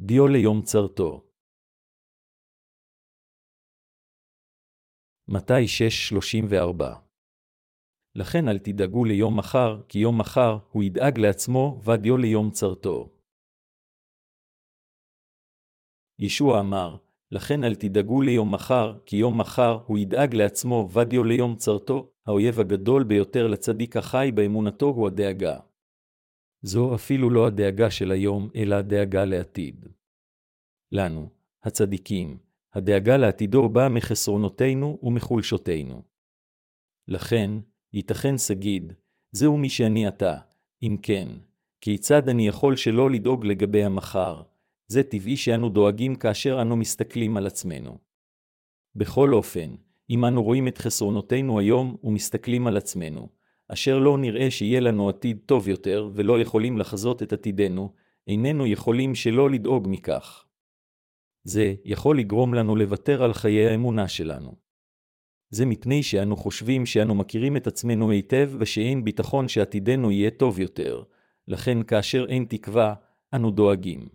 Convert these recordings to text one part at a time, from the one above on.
דיו ליום צרתו. מתי 6.34 לכן אל תדאגו ליום מחר, כי יום מחר הוא ידאג לעצמו, ודיו ליום צרתו. ישוע אמר, לכן אל תדאגו ליום מחר, כי יום מחר הוא ידאג לעצמו, ודיו ליום צרתו, האויב הגדול ביותר לצדיק החי באמונתו הוא הדאגה. זו אפילו לא הדאגה של היום, אלא הדאגה לעתיד. לנו, הצדיקים, הדאגה לעתידו באה מחסרונותינו ומחולשותינו. לכן, ייתכן סגיד, זהו מי שאני עתה, אם כן, כיצד אני יכול שלא לדאוג לגבי המחר? זה טבעי שאנו דואגים כאשר אנו מסתכלים על עצמנו. בכל אופן, אם אנו רואים את חסרונותינו היום ומסתכלים על עצמנו, אשר לא נראה שיהיה לנו עתיד טוב יותר ולא יכולים לחזות את עתידנו, איננו יכולים שלא לדאוג מכך. זה יכול לגרום לנו לוותר על חיי האמונה שלנו. זה מפני שאנו חושבים שאנו מכירים את עצמנו היטב ושאין ביטחון שעתידנו יהיה טוב יותר, לכן כאשר אין תקווה, אנו דואגים.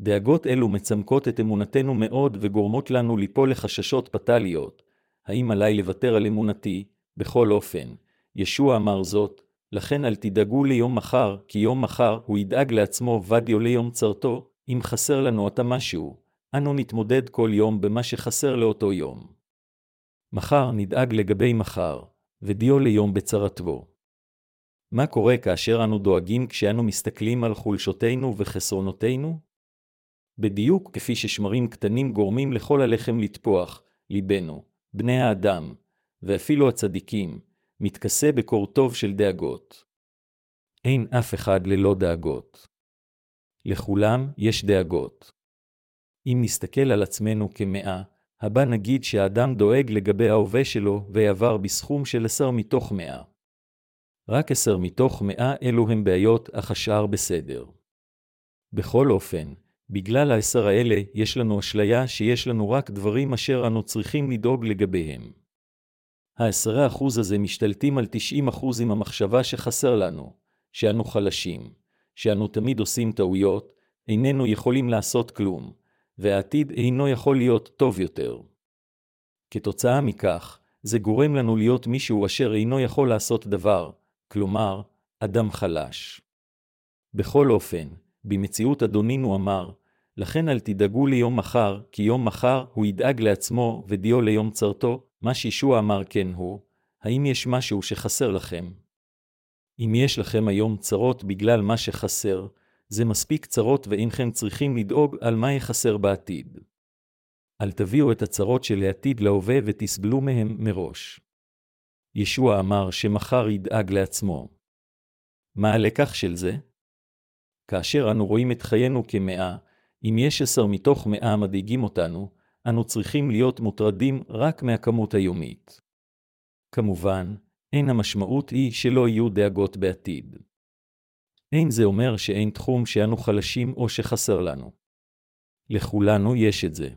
דאגות אלו מצמקות את אמונתנו מאוד וגורמות לנו ליפול לחששות פתליות. האם עליי לוותר על אמונתי? בכל אופן, ישוע אמר זאת, לכן אל תדאגו ליום מחר, כי יום מחר הוא ידאג לעצמו ודיו ליום צרתו, אם חסר לנו עתה משהו, אנו נתמודד כל יום במה שחסר לאותו יום. מחר נדאג לגבי מחר, ודיו ליום בצרתו. מה קורה כאשר אנו דואגים כשאנו מסתכלים על חולשותינו וחסרונותינו? בדיוק כפי ששמרים קטנים גורמים לכל הלחם לטפוח, ליבנו, בני האדם, ואפילו הצדיקים, מתכסה בקור טוב של דאגות. אין אף אחד ללא דאגות. לכולם יש דאגות. אם נסתכל על עצמנו כמאה, הבא נגיד שהאדם דואג לגבי ההווה שלו ויעבר בסכום של עשר מתוך מאה. רק עשר מתוך מאה אלו הם בעיות, אך השאר בסדר. בכל אופן, בגלל העשר האלה, יש לנו אשליה שיש לנו רק דברים אשר אנו צריכים לדאוג לגביהם. העשרה אחוז הזה משתלטים על תשעים אחוז עם המחשבה שחסר לנו, שאנו חלשים, שאנו תמיד עושים טעויות, איננו יכולים לעשות כלום, והעתיד אינו יכול להיות טוב יותר. כתוצאה מכך, זה גורם לנו להיות מישהו אשר אינו יכול לעשות דבר, כלומר, אדם חלש. בכל אופן, במציאות אדונינו אמר, לכן אל תדאגו ליום מחר, כי יום מחר הוא ידאג לעצמו ודיו ליום צרתו, מה שישוע אמר כן הוא, האם יש משהו שחסר לכם? אם יש לכם היום צרות בגלל מה שחסר, זה מספיק צרות ואינכם צריכים לדאוג על מה יחסר בעתיד. אל תביאו את הצרות של העתיד להווה ותסבלו מהם מראש. ישוע אמר שמחר ידאג לעצמו. מה הלקח של זה? כאשר אנו רואים את חיינו כמאה, אם יש עשר מתוך מאה מדאיגים אותנו, אנו צריכים להיות מוטרדים רק מהכמות היומית. כמובן, אין המשמעות היא שלא יהיו דאגות בעתיד. אין זה אומר שאין תחום שאנו חלשים או שחסר לנו. לכולנו יש את זה.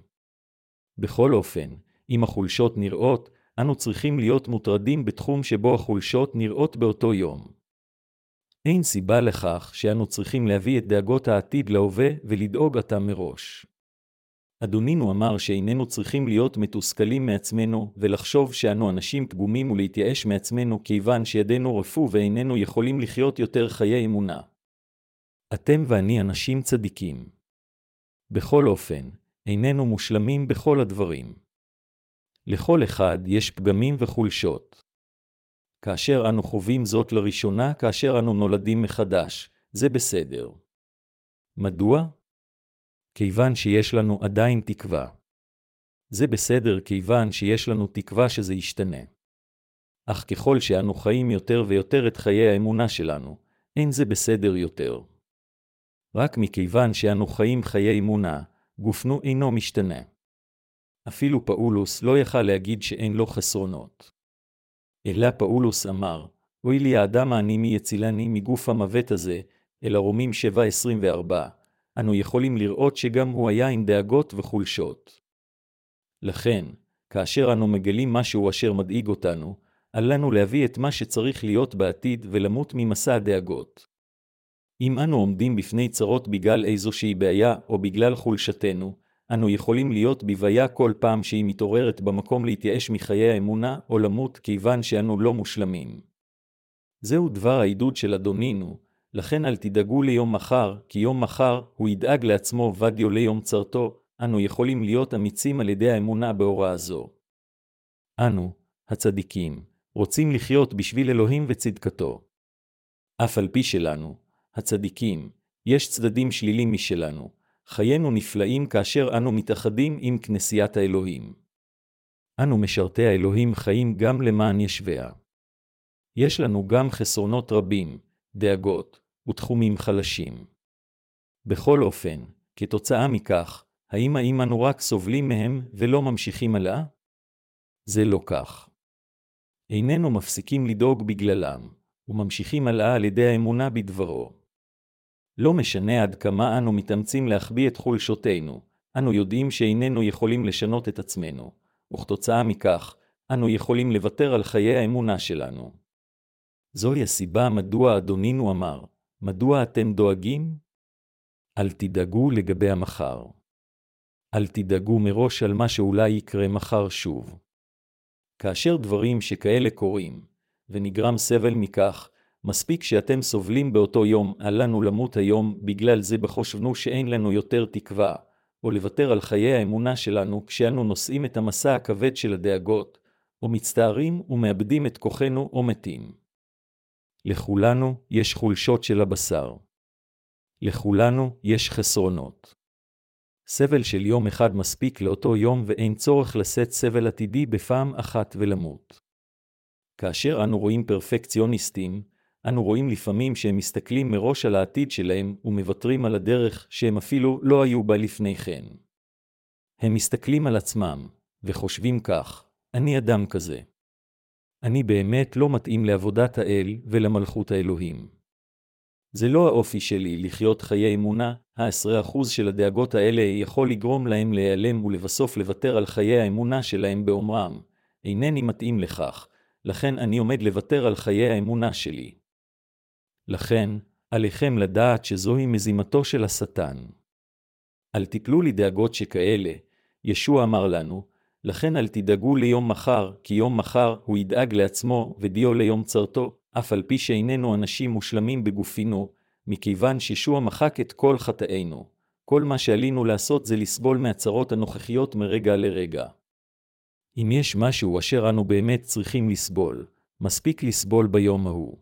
בכל אופן, אם החולשות נראות, אנו צריכים להיות מוטרדים בתחום שבו החולשות נראות באותו יום. אין סיבה לכך שאנו צריכים להביא את דאגות העתיד להווה ולדאוג עתה מראש. אדונינו אמר שאיננו צריכים להיות מתוסכלים מעצמנו ולחשוב שאנו אנשים פגומים ולהתייאש מעצמנו כיוון שידינו רפו ואיננו יכולים לחיות יותר חיי אמונה. אתם ואני אנשים צדיקים. בכל אופן, איננו מושלמים בכל הדברים. לכל אחד יש פגמים וחולשות. כאשר אנו חווים זאת לראשונה כאשר אנו נולדים מחדש, זה בסדר. מדוע? כיוון שיש לנו עדיין תקווה. זה בסדר כיוון שיש לנו תקווה שזה ישתנה. אך ככל שאנו חיים יותר ויותר את חיי האמונה שלנו, אין זה בסדר יותר. רק מכיוון שאנו חיים חיי אמונה, גופנו אינו משתנה. אפילו פאולוס לא יכל להגיד שאין לו חסרונות. אלא פאולוס אמר, אוי לי האדם העני מי יצילני מגוף המוות הזה, אל הרומים 7.24, אנו יכולים לראות שגם הוא היה עם דאגות וחולשות. לכן, כאשר אנו מגלים משהו אשר מדאיג אותנו, אל לנו להביא את מה שצריך להיות בעתיד ולמות ממסע הדאגות. אם אנו עומדים בפני צרות בגלל איזושהי בעיה או בגלל חולשתנו, אנו יכולים להיות בבעיה כל פעם שהיא מתעוררת במקום להתייאש מחיי האמונה או למות כיוון שאנו לא מושלמים. זהו דבר העידוד של אדונינו, לכן אל תדאגו ליום מחר, כי יום מחר הוא ידאג לעצמו ודיו ליום צרתו, אנו יכולים להיות אמיצים על ידי האמונה בהוראה זו. אנו, הצדיקים, רוצים לחיות בשביל אלוהים וצדקתו. אף על פי שלנו, הצדיקים, יש צדדים שלילים משלנו, חיינו נפלאים כאשר אנו מתאחדים עם כנסיית האלוהים. אנו משרתי האלוהים חיים גם למען ישביה. יש לנו גם חסרונות רבים, דאגות ותחומים חלשים. בכל אופן, כתוצאה מכך, האם האם אנו רק סובלים מהם ולא ממשיכים הלאה? זה לא כך. איננו מפסיקים לדאוג בגללם, וממשיכים הלאה על ידי האמונה בדברו. לא משנה עד כמה אנו מתאמצים להחביא את חולשותינו, אנו יודעים שאיננו יכולים לשנות את עצמנו, וכתוצאה מכך, אנו יכולים לוותר על חיי האמונה שלנו. זוהי הסיבה מדוע אדונינו אמר, מדוע אתם דואגים? אל תדאגו לגבי המחר. אל תדאגו מראש על מה שאולי יקרה מחר שוב. כאשר דברים שכאלה קורים, ונגרם סבל מכך, מספיק שאתם סובלים באותו יום, אל לנו למות היום, בגלל זה בחושבנו שאין לנו יותר תקווה, או לוותר על חיי האמונה שלנו כשאנו נושאים את המסע הכבד של הדאגות, או מצטערים ומאבדים את כוחנו או מתים. לכולנו יש חולשות של הבשר. לכולנו יש חסרונות. סבל של יום אחד מספיק לאותו יום ואין צורך לשאת סבל עתידי בפעם אחת ולמות. כאשר אנו רואים פרפקציוניסטים, אנו רואים לפעמים שהם מסתכלים מראש על העתיד שלהם ומוותרים על הדרך שהם אפילו לא היו בה לפני כן. הם מסתכלים על עצמם, וחושבים כך, אני אדם כזה. אני באמת לא מתאים לעבודת האל ולמלכות האלוהים. זה לא האופי שלי לחיות חיי אמונה, העשרה אחוז של הדאגות האלה יכול לגרום להם להיעלם ולבסוף לוותר על חיי האמונה שלהם באומרם, אינני מתאים לכך, לכן אני עומד לוותר על חיי האמונה שלי. לכן, עליכם לדעת שזוהי מזימתו של השטן. אל תיפלו לדאגות שכאלה, ישוע אמר לנו, לכן אל תדאגו ליום מחר, כי יום מחר הוא ידאג לעצמו, ודיו ליום צרתו, אף על פי שאיננו אנשים מושלמים בגופינו, מכיוון שישוע מחק את כל חטאינו. כל מה שעלינו לעשות זה לסבול מהצרות הנוכחיות מרגע לרגע. אם יש משהו אשר אנו באמת צריכים לסבול, מספיק לסבול ביום ההוא.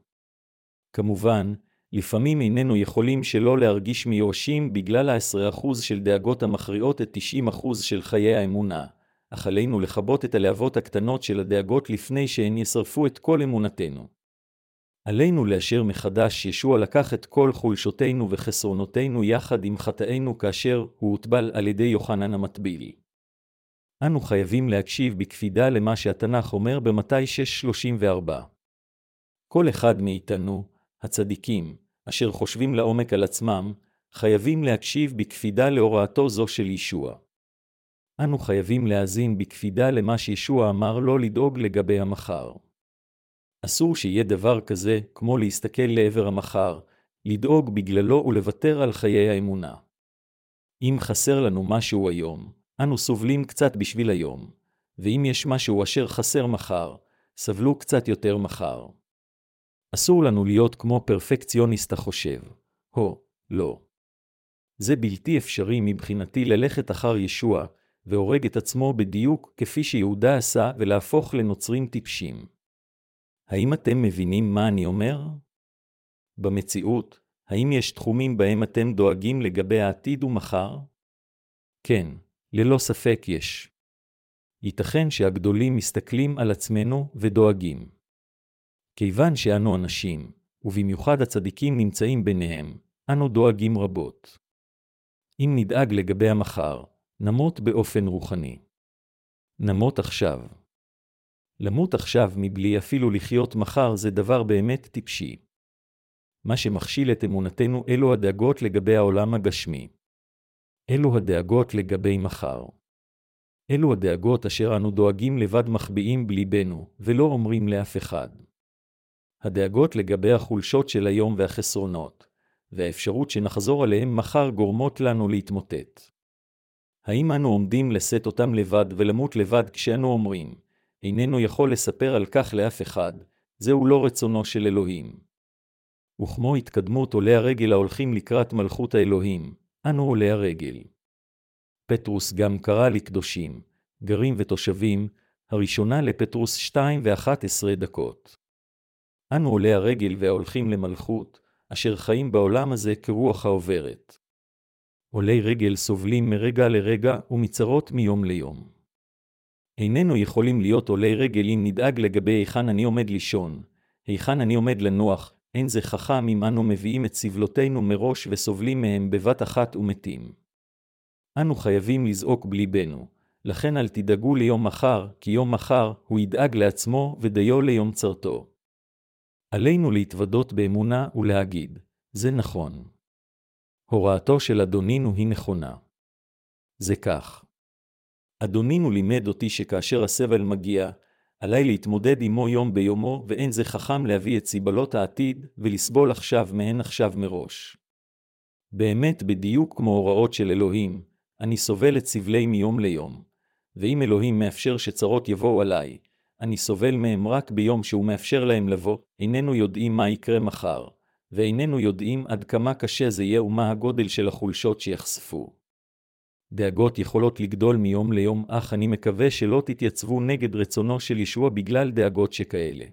כמובן, לפעמים איננו יכולים שלא להרגיש מיואשים בגלל ה-10% של דאגות המכריעות את 90% של חיי האמונה, אך עלינו לכבות את הלהבות הקטנות של הדאגות לפני שהן ישרפו את כל אמונתנו. עלינו לאשר מחדש ישוע לקח את כל חולשותינו וחסרונותינו יחד עם חטאינו כאשר הוא הוטבל על ידי יוחנן המטביל. אנו חייבים להקשיב בקפידה למה שהתנ"ך אומר במתי 6.34. כל אחד מאיתנו, הצדיקים, אשר חושבים לעומק על עצמם, חייבים להקשיב בקפידה להוראתו זו של ישוע. אנו חייבים להאזין בקפידה למה שישוע אמר לא לדאוג לגבי המחר. אסור שיהיה דבר כזה, כמו להסתכל לעבר המחר, לדאוג בגללו ולוותר על חיי האמונה. אם חסר לנו משהו היום, אנו סובלים קצת בשביל היום, ואם יש משהו אשר חסר מחר, סבלו קצת יותר מחר. אסור לנו להיות כמו פרפקציוניסט החושב, הו, לא. זה בלתי אפשרי מבחינתי ללכת אחר ישוע, והורג את עצמו בדיוק כפי שיהודה עשה ולהפוך לנוצרים טיפשים. האם אתם מבינים מה אני אומר? במציאות, האם יש תחומים בהם אתם דואגים לגבי העתיד ומחר? כן, ללא ספק יש. ייתכן שהגדולים מסתכלים על עצמנו ודואגים. כיוון שאנו אנשים, ובמיוחד הצדיקים נמצאים ביניהם, אנו דואגים רבות. אם נדאג לגבי המחר, נמות באופן רוחני. נמות עכשיו. למות עכשיו מבלי אפילו לחיות מחר זה דבר באמת טיפשי. מה שמכשיל את אמונתנו אלו הדאגות לגבי העולם הגשמי. אלו הדאגות לגבי מחר. אלו הדאגות אשר אנו דואגים לבד מחביאים בליבנו, ולא אומרים לאף אחד. הדאגות לגבי החולשות של היום והחסרונות, והאפשרות שנחזור עליהם מחר גורמות לנו להתמוטט. האם אנו עומדים לשאת אותם לבד ולמות לבד כשאנו אומרים, איננו יכול לספר על כך לאף אחד, זהו לא רצונו של אלוהים. וכמו התקדמות עולי הרגל ההולכים לקראת מלכות האלוהים, אנו עולי הרגל. פטרוס גם קרא לקדושים, גרים ותושבים, הראשונה לפטרוס 2 ו-11 דקות. אנו עולי הרגל וההולכים למלכות, אשר חיים בעולם הזה כרוח העוברת. עולי רגל סובלים מרגע לרגע ומצרות מיום ליום. איננו יכולים להיות עולי רגל אם נדאג לגבי היכן אני עומד לישון, היכן אני עומד לנוח, אין זה חכם אם אנו מביאים את סבלותינו מראש וסובלים מהם בבת אחת ומתים. אנו חייבים לזעוק בליבנו, לכן אל תדאגו ליום מחר, כי יום מחר הוא ידאג לעצמו ודיו ליום צרתו. עלינו להתוודות באמונה ולהגיד, זה נכון. הוראתו של אדונינו היא נכונה. זה כך. אדונינו לימד אותי שכאשר הסבל מגיע, עליי להתמודד עמו יום ביומו, ואין זה חכם להביא את סיבלות העתיד, ולסבול עכשיו מהן עכשיו מראש. באמת, בדיוק כמו הוראות של אלוהים, אני סובל את סבלי מיום ליום. ואם אלוהים מאפשר שצרות יבואו עליי, אני סובל מהם רק ביום שהוא מאפשר להם לבוא, איננו יודעים מה יקרה מחר, ואיננו יודעים עד כמה קשה זה יהיה ומה הגודל של החולשות שיחשפו. דאגות יכולות לגדול מיום ליום, אך אני מקווה שלא תתייצבו נגד רצונו של ישוע בגלל דאגות שכאלה.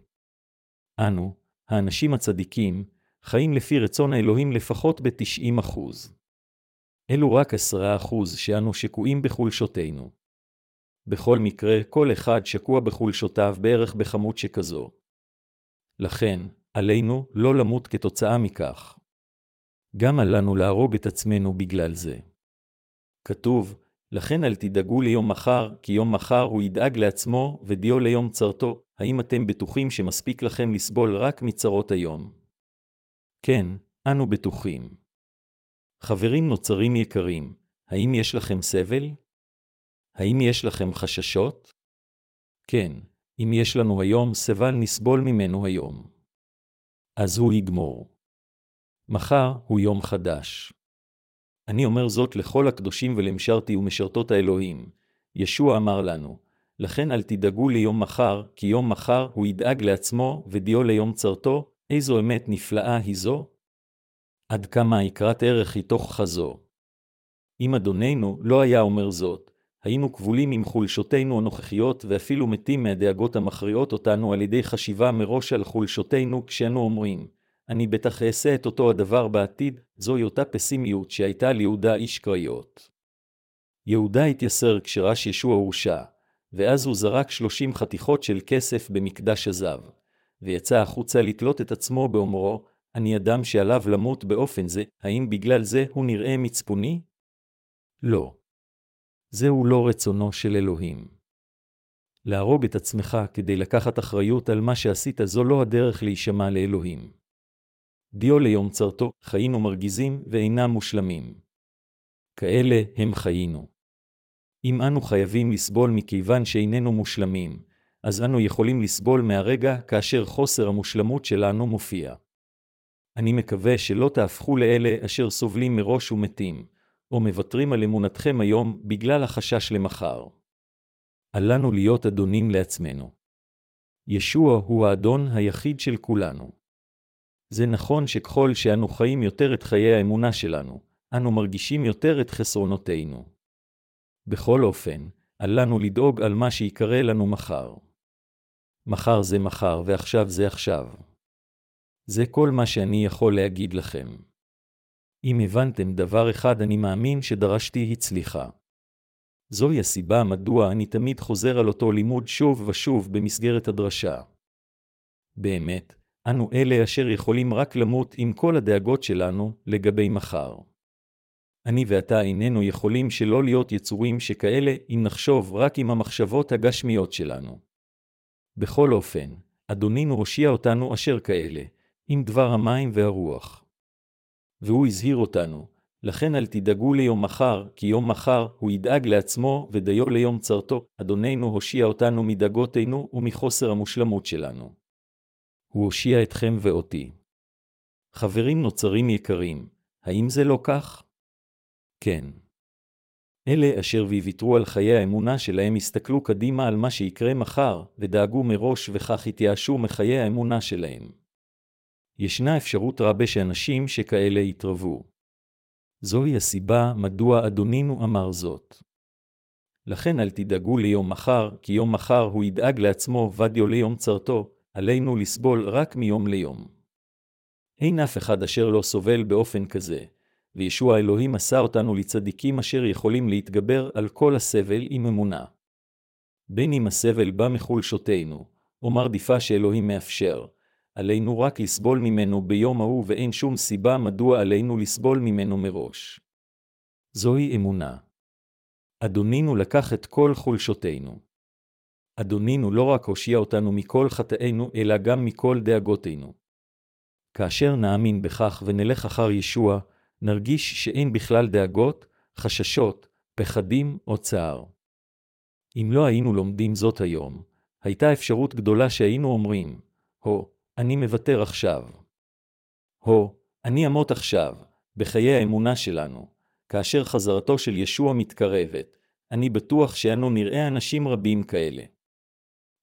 אנו, האנשים הצדיקים, חיים לפי רצון האלוהים לפחות ב-90%. אלו רק 10% שאנו שקועים בחולשותינו. בכל מקרה, כל אחד שקוע בחולשותיו בערך בכמות שכזו. לכן, עלינו לא למות כתוצאה מכך. גם עלינו להרוג את עצמנו בגלל זה. כתוב, לכן אל תדאגו ליום מחר, כי יום מחר הוא ידאג לעצמו, ודיו ליום צרתו. האם אתם בטוחים שמספיק לכם לסבול רק מצרות היום? כן, אנו בטוחים. חברים נוצרים יקרים, האם יש לכם סבל? האם יש לכם חששות? כן, אם יש לנו היום סבל נסבול ממנו היום. אז הוא יגמור. מחר הוא יום חדש. אני אומר זאת לכל הקדושים ולמשרתי ומשרתות האלוהים. ישוע אמר לנו, לכן אל תדאגו ליום מחר, כי יום מחר הוא ידאג לעצמו, ודיו ליום צרתו, איזו אמת נפלאה היא זו? עד כמה יקרת ערך היא תוך חזו. אם אדוננו לא היה אומר זאת, היינו כבולים עם חולשותינו הנוכחיות ואפילו מתים מהדאגות המכריעות אותנו על ידי חשיבה מראש על חולשותינו כשאנו אומרים, אני בטח אעשה את אותו הדבר בעתיד, זוהי אותה פסימיות שהייתה ליהודה איש קריות. יהודה התייסר כשראש ישוע הורשע, ואז הוא זרק שלושים חתיכות של כסף במקדש הזב, ויצא החוצה לתלות את עצמו באומרו, אני אדם שעליו למות באופן זה, האם בגלל זה הוא נראה מצפוני? לא. זהו לא רצונו של אלוהים. להרוג את עצמך כדי לקחת אחריות על מה שעשית זו לא הדרך להישמע לאלוהים. דיו ליום צרתו, חיינו מרגיזים ואינם מושלמים. כאלה הם חיינו. אם אנו חייבים לסבול מכיוון שאיננו מושלמים, אז אנו יכולים לסבול מהרגע כאשר חוסר המושלמות שלנו מופיע. אני מקווה שלא תהפכו לאלה אשר סובלים מראש ומתים, או מוותרים על אמונתכם היום בגלל החשש למחר. אל לנו להיות אדונים לעצמנו. ישוע הוא האדון היחיד של כולנו. זה נכון שככל שאנו חיים יותר את חיי האמונה שלנו, אנו מרגישים יותר את חסרונותינו. בכל אופן, אל לנו לדאוג על מה שיקרה לנו מחר. מחר זה מחר ועכשיו זה עכשיו. זה כל מה שאני יכול להגיד לכם. אם הבנתם דבר אחד אני מאמין שדרשתי הצליחה. זוהי הסיבה מדוע אני תמיד חוזר על אותו לימוד שוב ושוב במסגרת הדרשה. באמת, אנו אלה אשר יכולים רק למות עם כל הדאגות שלנו לגבי מחר. אני ואתה איננו יכולים שלא להיות יצורים שכאלה אם נחשוב רק עם המחשבות הגשמיות שלנו. בכל אופן, אדונינו הושיע אותנו אשר כאלה, עם דבר המים והרוח. והוא הזהיר אותנו, לכן אל תדאגו ליום מחר, כי יום מחר הוא ידאג לעצמו ודיו ליום צרתו, אדוננו הושיע אותנו מדאגותינו ומחוסר המושלמות שלנו. הוא הושיע אתכם ואותי. חברים נוצרים יקרים, האם זה לא כך? כן. אלה אשר ויתרו על חיי האמונה שלהם הסתכלו קדימה על מה שיקרה מחר, ודאגו מראש וכך התייאשו מחיי האמונה שלהם. ישנה אפשרות רבה שאנשים שכאלה יתרבו. זוהי הסיבה מדוע אדונינו אמר זאת. לכן אל תדאגו ליום מחר, כי יום מחר הוא ידאג לעצמו ודיו ליום צרתו, עלינו לסבול רק מיום ליום. אין אף אחד אשר לא סובל באופן כזה, וישוע אלוהים עשה אותנו לצדיקים אשר יכולים להתגבר על כל הסבל עם אמונה. בין אם הסבל בא מחולשותנו, או מרדיפה שאלוהים מאפשר, עלינו רק לסבול ממנו ביום ההוא ואין שום סיבה מדוע עלינו לסבול ממנו מראש. זוהי אמונה. אדונינו לקח את כל חולשותינו. אדונינו לא רק הושיע אותנו מכל חטאינו, אלא גם מכל דאגותינו. כאשר נאמין בכך ונלך אחר ישוע, נרגיש שאין בכלל דאגות, חששות, פחדים או צער. אם לא היינו לומדים זאת היום, הייתה אפשרות גדולה שהיינו אומרים, הו, אני מוותר עכשיו. הו, אני אמות עכשיו, בחיי האמונה שלנו, כאשר חזרתו של ישוע מתקרבת, אני בטוח שאנו נראה אנשים רבים כאלה.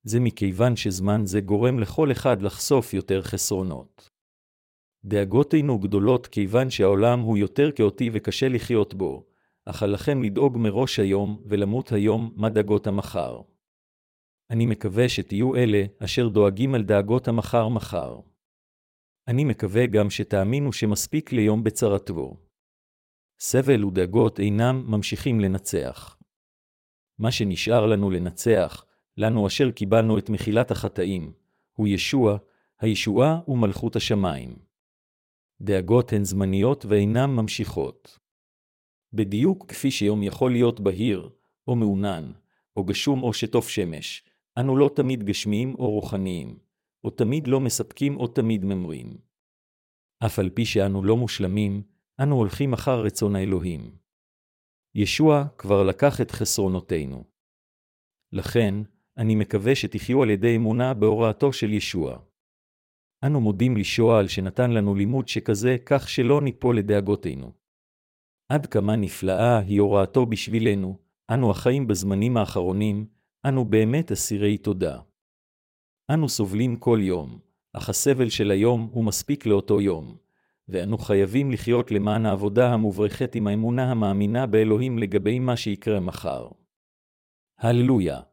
זה מכיוון שזמן זה גורם לכל אחד לחשוף יותר חסרונות. דאגותינו גדולות כיוון שהעולם הוא יותר כאותי וקשה לחיות בו, אך עליכם לדאוג מראש היום ולמות היום מה דאגות המחר. אני מקווה שתהיו אלה אשר דואגים על דאגות המחר מחר. אני מקווה גם שתאמינו שמספיק ליום בצרתו. סבל ודאגות אינם ממשיכים לנצח. מה שנשאר לנו לנצח, לנו אשר קיבלנו את מחילת החטאים, הוא ישוע, הישועה ומלכות השמיים. דאגות הן זמניות ואינן ממשיכות. בדיוק כפי שיום יכול להיות בהיר, או מעונן, או גשום או שטוף שמש, אנו לא תמיד גשמיים או רוחניים, או תמיד לא מספקים או תמיד ממרים. אף על פי שאנו לא מושלמים, אנו הולכים אחר רצון האלוהים. ישוע כבר לקח את חסרונותינו. לכן, אני מקווה שתחיו על ידי אמונה בהוראתו של ישוע. אנו מודים לישוע על שנתן לנו לימוד שכזה, כך שלא ניפול לדאגותינו. עד כמה נפלאה היא הוראתו בשבילנו, אנו החיים בזמנים האחרונים, אנו באמת אסירי תודה. אנו סובלים כל יום, אך הסבל של היום הוא מספיק לאותו יום, ואנו חייבים לחיות למען העבודה המוברכת עם האמונה המאמינה באלוהים לגבי מה שיקרה מחר. הללויה.